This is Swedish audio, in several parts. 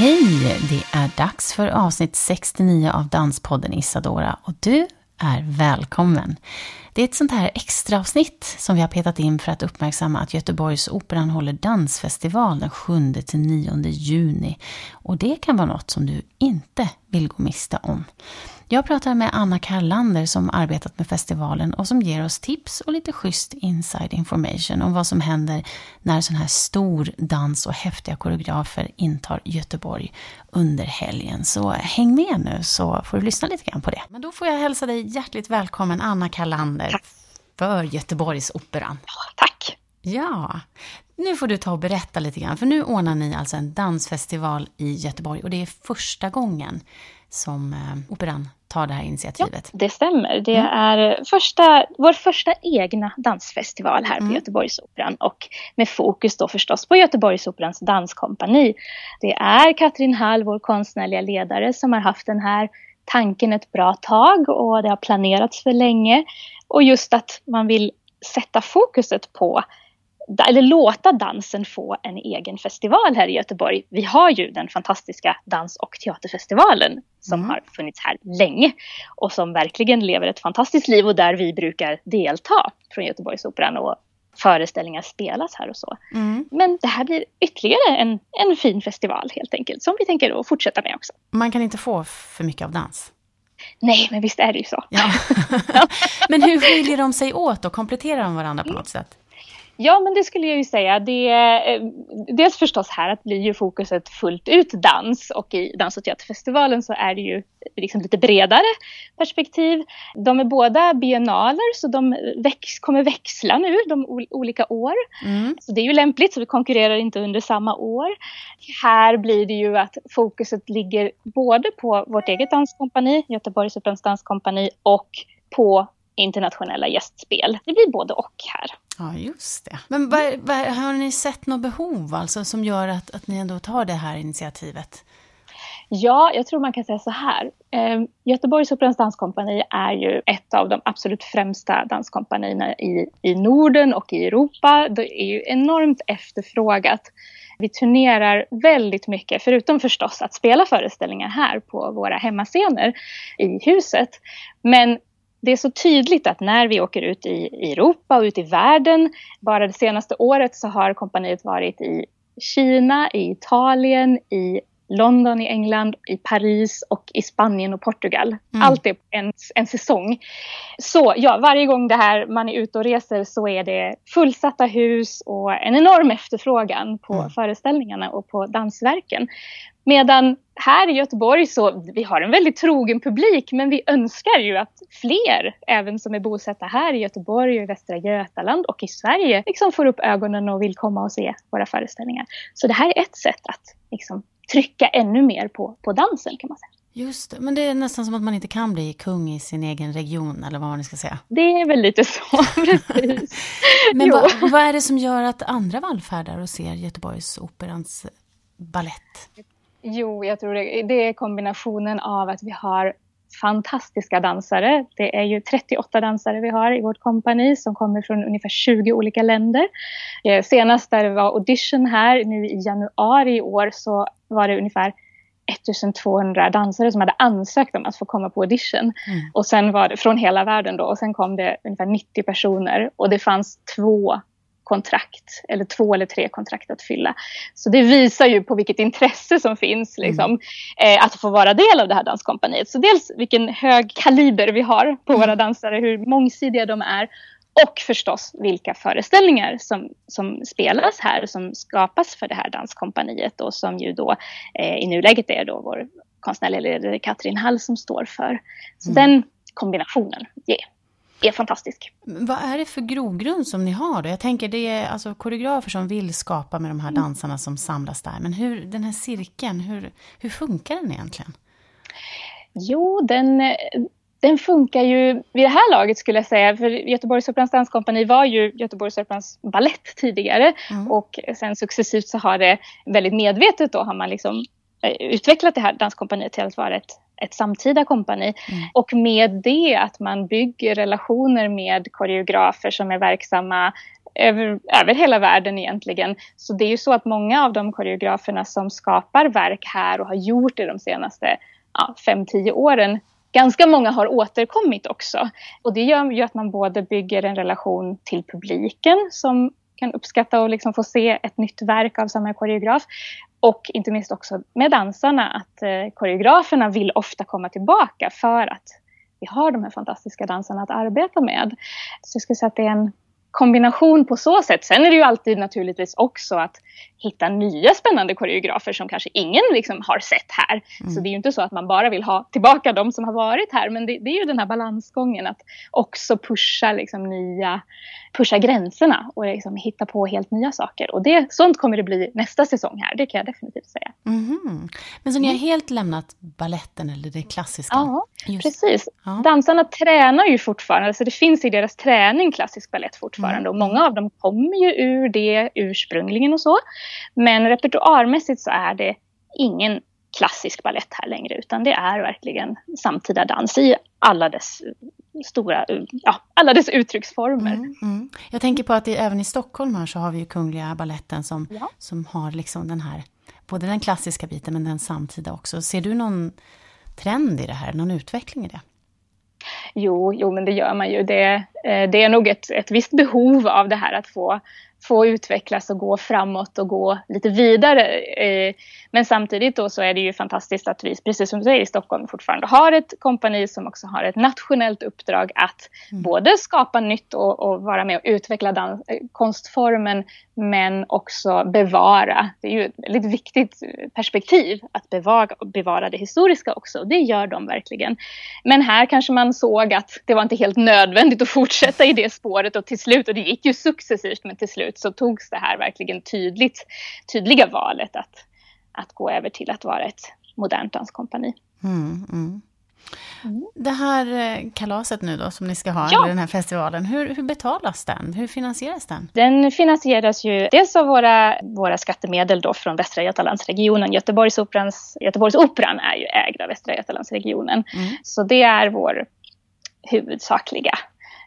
Hej! Det är dags för avsnitt 69 av Danspodden Isadora och du är välkommen. Det är ett sånt här extra avsnitt som vi har petat in för att uppmärksamma att Göteborgs Operan håller dansfestival den 7-9 juni. Och det kan vara något som du inte vill gå miste om. Jag pratar med Anna Karlander som arbetat med festivalen och som ger oss tips och lite schysst inside information om vad som händer när sån här stor dans och häftiga koreografer intar Göteborg under helgen. Så häng med nu så får du lyssna lite grann på det. Men då får jag hälsa dig hjärtligt välkommen Anna Karlander Tack. för Göteborgsoperan. Tack! Ja, nu får du ta och berätta lite grann, för nu ordnar ni alltså en dansfestival i Göteborg och det är första gången som eh, Operan tar det här initiativet. Ja, det stämmer. Det mm. är första, vår första egna dansfestival här på mm. Göteborgsoperan och med fokus då förstås på Göteborgsoperans danskompani. Det är Katrin Hall, vår konstnärliga ledare, som har haft den här tanken ett bra tag och det har planerats för länge. Och just att man vill sätta fokuset på eller låta dansen få en egen festival här i Göteborg. Vi har ju den fantastiska dans och teaterfestivalen som mm. har funnits här länge och som verkligen lever ett fantastiskt liv och där vi brukar delta från Göteborgsoperan och föreställningar spelas här och så. Mm. Men det här blir ytterligare en, en fin festival helt enkelt som vi tänker då fortsätta med också. Man kan inte få för mycket av dans? Nej, men visst är det ju så. Ja. men hur skiljer de sig åt och kompletterar de varandra på något sätt? Ja, men det skulle jag ju säga. Det, eh, dels förstås här att blir ju fokuset fullt ut dans och i Dans och teaterfestivalen så är det ju liksom lite bredare perspektiv. De är båda biennaler så de väx, kommer växla nu de olika år. Mm. Så det är ju lämpligt så vi konkurrerar inte under samma år. Här blir det ju att fokuset ligger både på vårt eget danskompani, Göteborgs Operans danskompani och på internationella gästspel. Det blir både och här. Ja, just det. Men var, var, har ni sett något behov alltså, som gör att, att ni ändå tar det här initiativet? Ja, jag tror man kan säga så här. Eh, Göteborgs Operans danskompani är ju ett av de absolut främsta danskompanierna i, i Norden och i Europa. Det är ju enormt efterfrågat. Vi turnerar väldigt mycket, förutom förstås att spela föreställningar här på våra hemmascener i huset. Men det är så tydligt att när vi åker ut i Europa och ut i världen, bara det senaste året så har kompaniet varit i Kina, i Italien, i London i England, i Paris och i Spanien och Portugal. Mm. Allt är en, en säsong. Så ja, varje gång det här man är ute och reser så är det fullsatta hus och en enorm efterfrågan på mm. föreställningarna och på dansverken. Medan här i Göteborg så vi har en väldigt trogen publik men vi önskar ju att fler, även som är bosatta här i Göteborg och i Västra Götaland och i Sverige, liksom får upp ögonen och vill komma och se våra föreställningar. Så det här är ett sätt att liksom, trycka ännu mer på, på dansen kan man säga. Just det, men det är nästan som att man inte kan bli kung i sin egen region eller vad man ska säga. Det är väl lite så, precis. men vad, vad är det som gör att andra vallfärdar och ser Göteborgs operans ballett? Jo, jag tror det, det är kombinationen av att vi har fantastiska dansare. Det är ju 38 dansare vi har i vårt kompani som kommer från ungefär 20 olika länder. Eh, senast där det var audition här nu i januari i år så var det ungefär 1200 dansare som hade ansökt om att få komma på audition. Mm. Och sen var det från hela världen då och sen kom det ungefär 90 personer och det fanns två kontrakt eller två eller tre kontrakt att fylla. Så det visar ju på vilket intresse som finns liksom, mm. att få vara del av det här danskompaniet. Så dels vilken hög kaliber vi har på våra mm. dansare, hur mångsidiga de är och förstås vilka föreställningar som, som spelas här, som skapas för det här danskompaniet och som ju då eh, i nuläget är då vår konstnärliga ledare Katrin Hall som står för. Så mm. den kombinationen yeah är fantastisk. Vad är det för grogrund som ni har då? Jag tänker det är alltså koreografer som vill skapa med de här mm. dansarna som samlas där. Men hur, den här cirkeln, hur, hur funkar den egentligen? Jo, den, den funkar ju vid det här laget skulle jag säga. För Göteborgsoperans danskompani var ju Göteborgsoperans ballett tidigare. Mm. Och sen successivt så har det väldigt medvetet då har man liksom eh, utvecklat det här danskompaniet till att vara ett, ett samtida kompani. Mm. Och med det att man bygger relationer med koreografer som är verksamma över, över hela världen egentligen. Så det är ju så att många av de koreograferna som skapar verk här och har gjort det de senaste ja, 5-10 åren Ganska många har återkommit också. Och det gör ju att man både bygger en relation till publiken som kan uppskatta och liksom få se ett nytt verk av samma koreograf. Och inte minst också med dansarna, att eh, koreograferna vill ofta komma tillbaka för att vi har de här fantastiska dansarna att arbeta med. Så jag skulle säga att det är en kombination på så sätt. Sen är det ju alltid naturligtvis också att hitta nya spännande koreografer som kanske ingen liksom har sett här. Mm. Så det är ju inte så att man bara vill ha tillbaka de som har varit här. Men det, det är ju den här balansgången att också pusha liksom nya, pusha gränserna och liksom hitta på helt nya saker. Och det, sånt kommer det bli nästa säsong här, det kan jag definitivt säga. Mm. Men så ni har mm. helt lämnat balletten eller det klassiska? Ja, Just. precis. Ja. Dansarna tränar ju fortfarande, alltså det finns i deras träning klassisk ballett fortfarande. Mm. Och många av dem kommer ju ur det ursprungligen och så. Men repertoarmässigt så är det ingen klassisk ballett här längre utan det är verkligen samtida dans i alla dess stora, ja, alla dess uttrycksformer. Mm, mm. Jag tänker på att det, även i Stockholm här så har vi ju Kungliga Balletten som, ja. som har liksom den här, både den klassiska biten men den samtida också. Ser du någon trend i det här, någon utveckling i det? Jo, jo men det gör man ju. Det, eh, det är nog ett, ett visst behov av det här att få få utvecklas och gå framåt och gå lite vidare. Eh, men samtidigt då så är det ju fantastiskt att vi, precis som du säger, i Stockholm fortfarande har ett kompani som också har ett nationellt uppdrag att mm. både skapa nytt och, och, vara med och utveckla dans, eh, konstformen men också bevara. Det är ju ett väldigt viktigt perspektiv att bevara, bevara det historiska också. Det gör de verkligen. Men här kanske man såg att det var inte helt nödvändigt att fortsätta i det spåret och till slut, och det gick ju successivt, men till slut så togs det här verkligen tydligt, tydliga valet att, att gå över till att vara ett modernt danskompani. Mm, mm. Mm. Det här eh, kalaset nu då som ni ska ha, ja. den här festivalen, hur, hur betalas den? Hur finansieras den? Den finansieras ju dels av våra, våra skattemedel då från Västra Götalandsregionen. Göteborgsoperans, Göteborgsoperan är ju ägd av Västra Götalandsregionen. Mm. Så det är vår huvudsakliga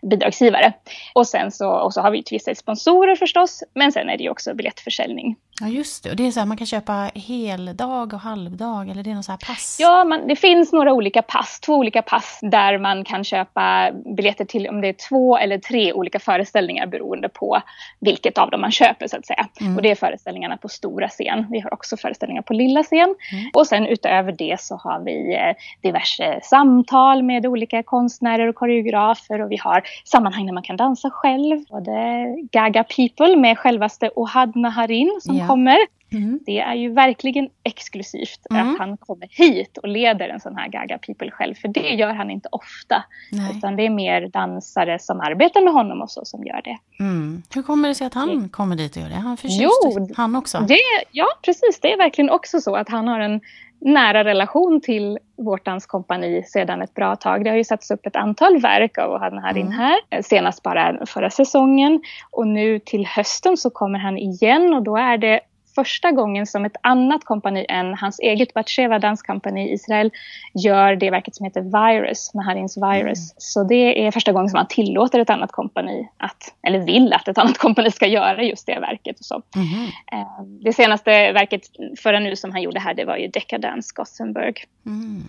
bidragsgivare. Och sen så, och så har vi ett vissa sponsorer förstås, men sen är det ju också biljettförsäljning. Ja just det, och det är så här, man kan köpa heldag och halvdag eller det är någon så här pass? Ja, man, det finns några olika pass, två olika pass där man kan köpa biljetter till om det är två eller tre olika föreställningar beroende på vilket av dem man köper så att säga. Mm. Och det är föreställningarna på stora scen. Vi har också föreställningar på lilla scen. Mm. Och sen utöver det så har vi eh, diverse samtal med olika konstnärer och koreografer och vi har sammanhang där man kan dansa själv. Både Gaga People med självaste Ohad Naharin som ja. kommer. Mm. Det är ju verkligen exklusivt mm. att han kommer hit och leder en sån här Gaga People själv. För det gör han inte ofta. Nej. Utan det är mer dansare som arbetar med honom och så som gör det. Mm. Hur kommer det sig att han kommer dit och gör det? Han förtjust jo, han också? Det, ja, precis. Det är verkligen också så att han har en nära relation till vårt danskompani sedan ett bra tag. Det har ju satts upp ett antal verk av han här mm. här, senast bara förra säsongen. Och nu till hösten så kommer han igen och då är det första gången som ett annat kompani än hans eget Batsheva danskompani i Israel gör det verket som heter Virus, Maharins Virus. Mm. Så det är första gången som man tillåter ett annat kompani att, eller vill att ett annat kompani ska göra just det verket. Och så. Mm. Det senaste verket förra nu som han gjorde här, det var ju Decadence Gothenburg. Mm.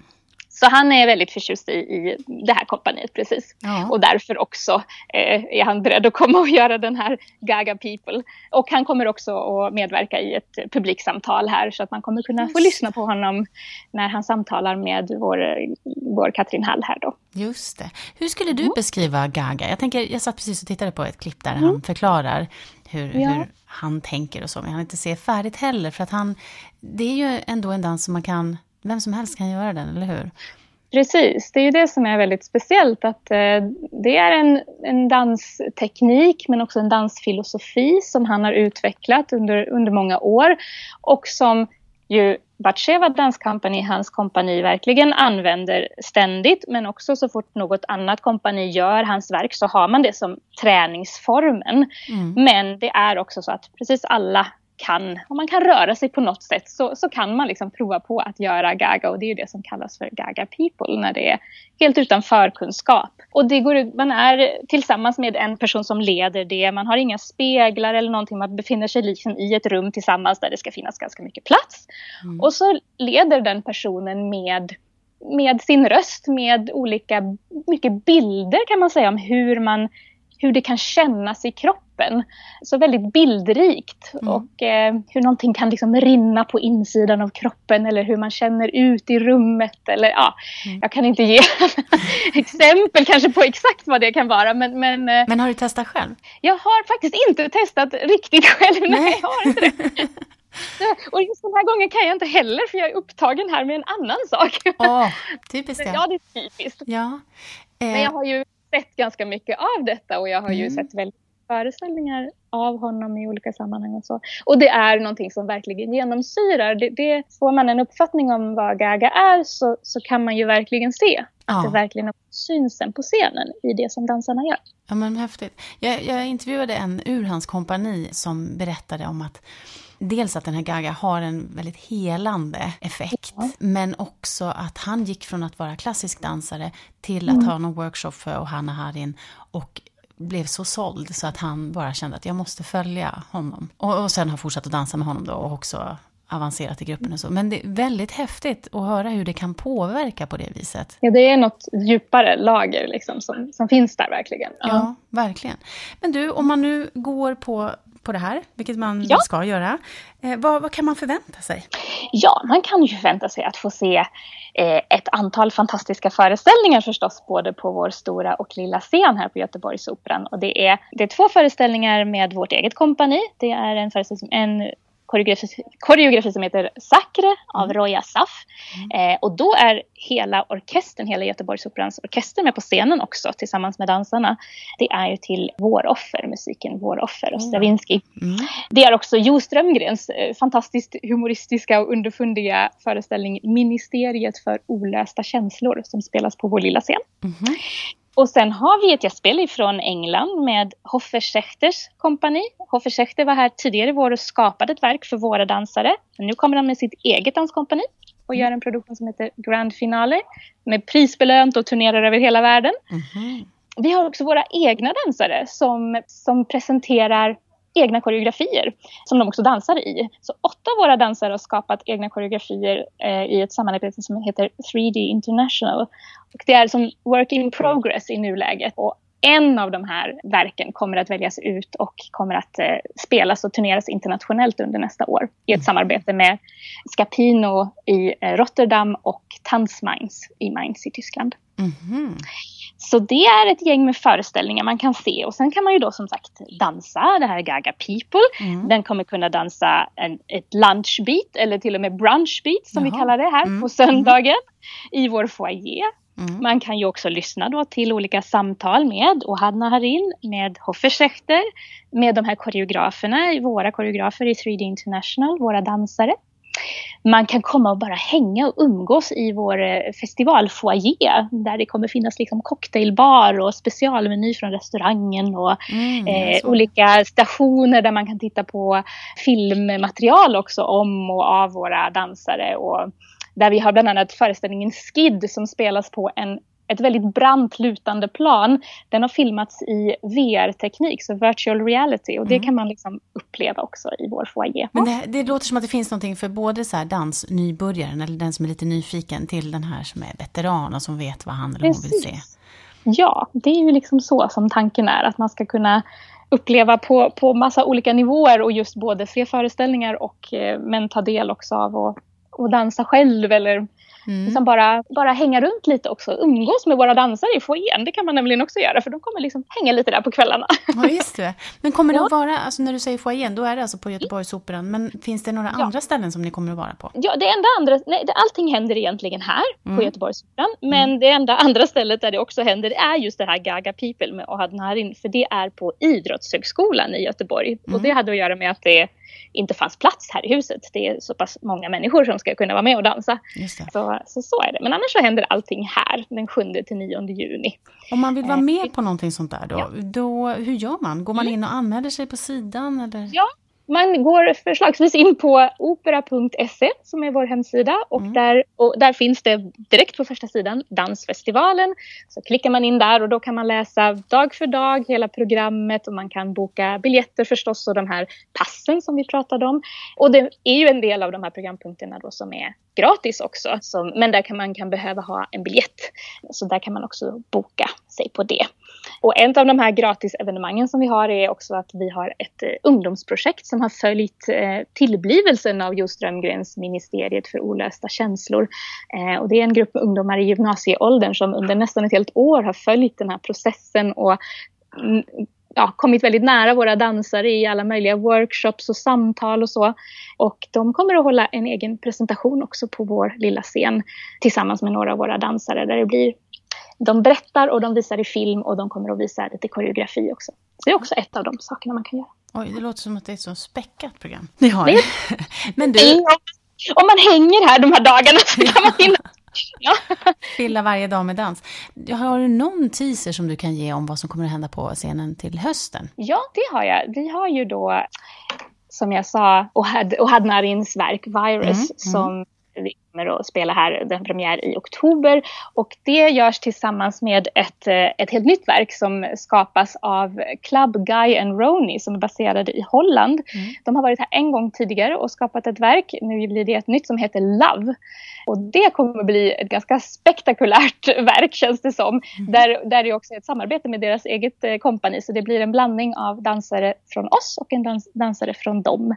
Så han är väldigt förtjust i, i det här kompaniet precis. Ja. Och därför också eh, är han beredd att komma och göra den här Gaga People. Och han kommer också att medverka i ett publiksamtal här så att man kommer kunna få lyssna på honom när han samtalar med vår, vår Katrin Hall här då. Just det. Hur skulle du mm. beskriva Gaga? Jag, tänker, jag satt precis och tittade på ett klipp där mm. han förklarar hur, ja. hur han tänker och så, men jag hann inte se färdigt heller för att han, det är ju ändå en dans som man kan vem som helst kan göra den, eller hur? Precis, det är ju det som är väldigt speciellt. att eh, Det är en, en dansteknik men också en dansfilosofi som han har utvecklat under, under många år och som ju Batsheva Dance Company, hans kompani, verkligen använder ständigt. Men också så fort något annat kompani gör hans verk så har man det som träningsformen. Mm. Men det är också så att precis alla kan, om man kan röra sig på något sätt så, så kan man liksom prova på att göra Gaga och det är det som kallas för Gaga people när det är helt utan förkunskap. Och det går ut, man är tillsammans med en person som leder det, man har inga speglar eller någonting, man befinner sig liksom i ett rum tillsammans där det ska finnas ganska mycket plats. Mm. Och så leder den personen med med sin röst, med olika, mycket bilder kan man säga om hur man hur det kan kännas i kroppen. Så väldigt bildrikt mm. och eh, hur någonting kan liksom rinna på insidan av kroppen eller hur man känner ut i rummet. Eller, ja, mm. Jag kan inte ge exempel kanske på exakt vad det kan vara. Men, men, eh, men har du testat själv? Jag har faktiskt inte testat riktigt själv. Nej, Nej jag har inte det. Och just den här gången kan jag inte heller för jag är upptagen här med en annan sak. Oh, typiskt ja. ja, det är typiskt. Ja. Eh. Men jag har ju sett ganska mycket av detta och jag har ju mm. sett väldigt föreställningar av honom i olika sammanhang och så. Och det är någonting som verkligen genomsyrar. Det, det, får man en uppfattning om vad Gaga är så, så kan man ju verkligen se ja. att det verkligen syns sen på scenen i det som dansarna gör. Ja men häftigt. Jag, jag intervjuade en ur hans kompani som berättade om att dels att den här Gaga har en väldigt helande effekt, ja. men också att han gick från att vara klassisk dansare till att mm. ha någon workshop för Ohanna Harin och blev så såld så att han bara kände att jag måste följa honom. Och, och sen har fortsatt att dansa med honom då och också avancerat i gruppen och så. Men det är väldigt häftigt att höra hur det kan påverka på det viset. Ja, det är något djupare lager liksom som, som finns där verkligen. Ja. ja, verkligen. Men du, om man nu går på på det här, vilket man ja. ska göra. Eh, vad, vad, kan man förvänta sig? Ja, man kan ju förvänta sig att få se eh, ett antal fantastiska föreställningar förstås, både på vår stora och lilla scen här på Göteborgsoperan. Och det är, det är två föreställningar med vårt eget kompani. Det är en, föreställning, en koreografi, koreografi som heter Sacre av mm. Roy Asaf. Mm. Eh, och då är hela orkestern, hela Göteborgsoperans orkester med på scenen också tillsammans med dansarna. Det är ju till Våroffer, musiken Våroffer och mm. Stravinsky. Mm. Det är också Jo Strömgrens eh, fantastiskt humoristiska och underfundiga föreställning Ministeriet för olösta känslor som spelas på vår lilla scen. Mm. Och sen har vi ett gästspel från England med Hoffer Schechters kompani. Hoffer Schechter var här tidigare i vår och skapade ett verk för våra dansare. Men nu kommer han med sitt eget danskompani och gör en produktion som heter Grand Finale med prisbelönt och turnerar över hela världen. Mm. Vi har också våra egna dansare som, som presenterar egna koreografier som de också dansar i. Så åtta av våra dansare har skapat egna koreografier eh, i ett samarbete som heter 3D International. Och det är som work in progress i nuläget. Och en av de här verken kommer att väljas ut och kommer att eh, spelas och turneras internationellt under nästa år i ett mm. samarbete med Scapino i eh, Rotterdam och Tanzmains i Mainz i Tyskland. Mm -hmm. Så det är ett gäng med föreställningar man kan se och sen kan man ju då som sagt dansa, det här är Gaga People. Mm. Den kommer kunna dansa en, ett lunchbeat eller till och med brunchbeat som Jaha. vi kallar det här mm. på söndagen i vår foyer. Mm. Man kan ju också lyssna då till olika samtal med Ohadna Harin, med Hoffer Schechter, med de här koreograferna, våra koreografer i 3D International, våra dansare man kan komma och bara hänga och umgås i vår eh, festivalfoyer där det kommer finnas liksom cocktailbar och specialmeny från restaurangen och mm, eh, olika stationer där man kan titta på filmmaterial också om och av våra dansare. Och där vi har bland annat föreställningen Skid som spelas på en ett väldigt brant lutande plan. Den har filmats i VR-teknik, så virtual reality. Och det mm. kan man liksom uppleva också i vår foyer. Men det, det, låter som att det finns någonting för både så här dansnybörjaren, eller den som är lite nyfiken, till den här som är veteran och som vet vad han eller hon vill se. Ja, det är ju liksom så som tanken är, att man ska kunna uppleva på, på massa olika nivåer och just både se föreställningar och eh, men ta del också av och, och dansa själv eller Mm. Liksom bara, bara hänga runt lite också. Umgås med våra dansare i foajén. Det kan man nämligen också göra för de kommer liksom hänga lite där på kvällarna. Ja, just det. Men kommer det att vara, alltså när du säger foajén, då är det alltså på Göteborgsoperan. Men finns det några ja. andra ställen som ni kommer att vara på? Ja, det enda andra, nej, allting händer egentligen här mm. på Göteborgsoperan. Men mm. det enda andra stället där det också händer är just det här Gaga People med Ohad Naharin. För det är på Idrottshögskolan i Göteborg. Och det mm. hade att göra med att det inte fanns plats här i huset. Det är så pass många människor som ska kunna vara med och dansa. Så, så, så är det. Men annars så händer allting här den 7 till 9 juni. Om man vill vara eh, med på någonting sånt där då, ja. då hur gör man? Går man mm. in och anmäler sig på sidan? Eller? Ja, man går förslagsvis in på opera.se som är vår hemsida och, mm. där, och där finns det direkt på första sidan Dansfestivalen. Så klickar man in där och då kan man läsa dag för dag hela programmet och man kan boka biljetter förstås och de här passen som vi pratade om. Och det är ju en del av de här programpunkterna då som är gratis också. Som, men där kan man kan behöva ha en biljett. Så där kan man också boka sig på det. Och ett av de här gratisevenemangen som vi har är också att vi har ett eh, ungdomsprojekt som har följt eh, tillblivelsen av Jo Strömgrens Ministeriet för olösta känslor. Eh, och det är en grupp ungdomar i gymnasieåldern som under nästan ett helt år har följt den här processen och mm, ja, kommit väldigt nära våra dansare i alla möjliga workshops och samtal och så. Och de kommer att hålla en egen presentation också på vår lilla scen tillsammans med några av våra dansare där det blir de berättar och de visar i film och de kommer att visa lite koreografi också. Så det är också ett av de sakerna man kan göra. Oj, det låter som att det är ett så späckat program. Ni har det. Men du... Om man hänger här de här dagarna så kan man hinna Ja. Fylla varje dag med dans. Har du någon teaser som du kan ge om vad som kommer att hända på scenen till hösten? Ja, det har jag. Vi har ju då, som jag sa, Ohad, Ohad Narins verk Virus, mm, mm. som vi kommer att spela här, den premiär i oktober. Och det görs tillsammans med ett, eh, ett helt nytt verk som skapas av Club Guy and Roni som är baserade i Holland. Mm. De har varit här en gång tidigare och skapat ett verk. Nu blir det ett nytt som heter Love. Och det kommer bli ett ganska spektakulärt verk känns det som. Mm. Där, där det också är ett samarbete med deras eget eh, kompani. Så det blir en blandning av dansare från oss och en dans, dansare från dem.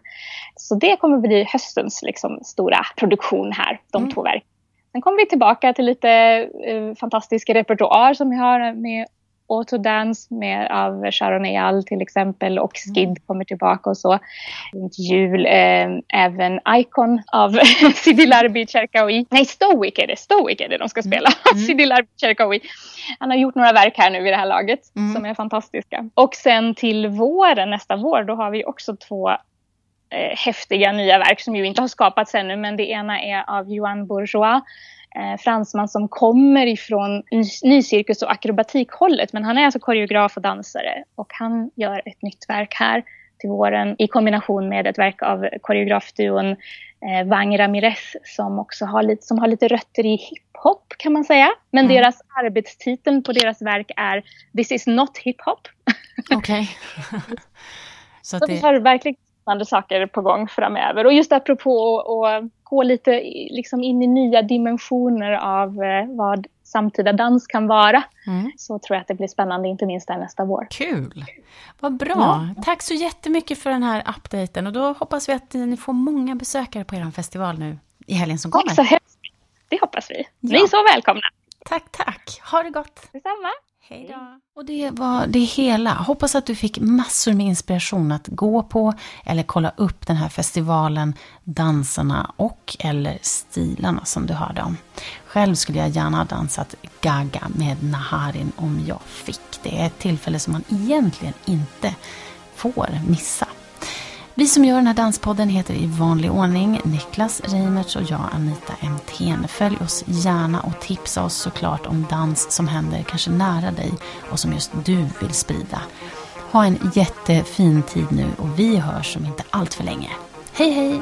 Så det kommer bli höstens liksom, stora produktion här de mm. två verken. Sen kommer vi tillbaka till lite eh, fantastisk repertoar som vi har med Autodance med, av Sharon Eyal till exempel och mm. Skid mm. kommer tillbaka och så. Runt jul eh, även Icon av Sidi Larbi Cherkaoui. Nej, Stoic är det. Stoic är det de ska mm. spela. Mm. Sidi Larbi Cherkaoui. Han har gjort några verk här nu i det här laget mm. som är fantastiska. Och sen till våren, nästa vår, då har vi också två eh, häftiga nya verk som ju inte har skapats ännu. Men det ena är av Johan Bourgeois, fransman som kommer ifrån nycirkus och akrobatikhållet. Men han är alltså koreograf och dansare och han gör ett nytt verk här till våren i kombination med ett verk av koreografduon eh, Wang Ramirez som också har lite, som har lite rötter i hiphop kan man säga. Men mm. deras arbetstitel på deras verk är This is not hiphop. Okej. Okay. Så, Så det... har verkligen spännande saker på gång framöver. Och just apropå att gå lite liksom in i nya dimensioner av eh, vad samtida dans kan vara. Mm. Så tror jag att det blir spännande, inte minst där nästa vår. Kul! Vad bra! Ja. Tack så jättemycket för den här updaten och då hoppas vi att ni får många besökare på er festival nu i helgen som kommer. Tack så hemskt Det hoppas vi. Ja. Ni är så välkomna! Tack, tack! Ha det gott! Detsamma! Hej då! Och det var det hela. Hoppas att du fick massor med inspiration att gå på eller kolla upp den här festivalen, danserna och eller stilarna som du hörde om. Själv skulle jag gärna ha dansat Gaga med Naharin om jag fick. Det är ett tillfälle som man egentligen inte får missa. Vi som gör den här danspodden heter i vanlig ordning Niklas Reimertz och jag Anita Emthén. Följ oss gärna och tipsa oss såklart om dans som händer kanske nära dig och som just du vill sprida. Ha en jättefin tid nu och vi hörs om inte allt för länge. Hej hej!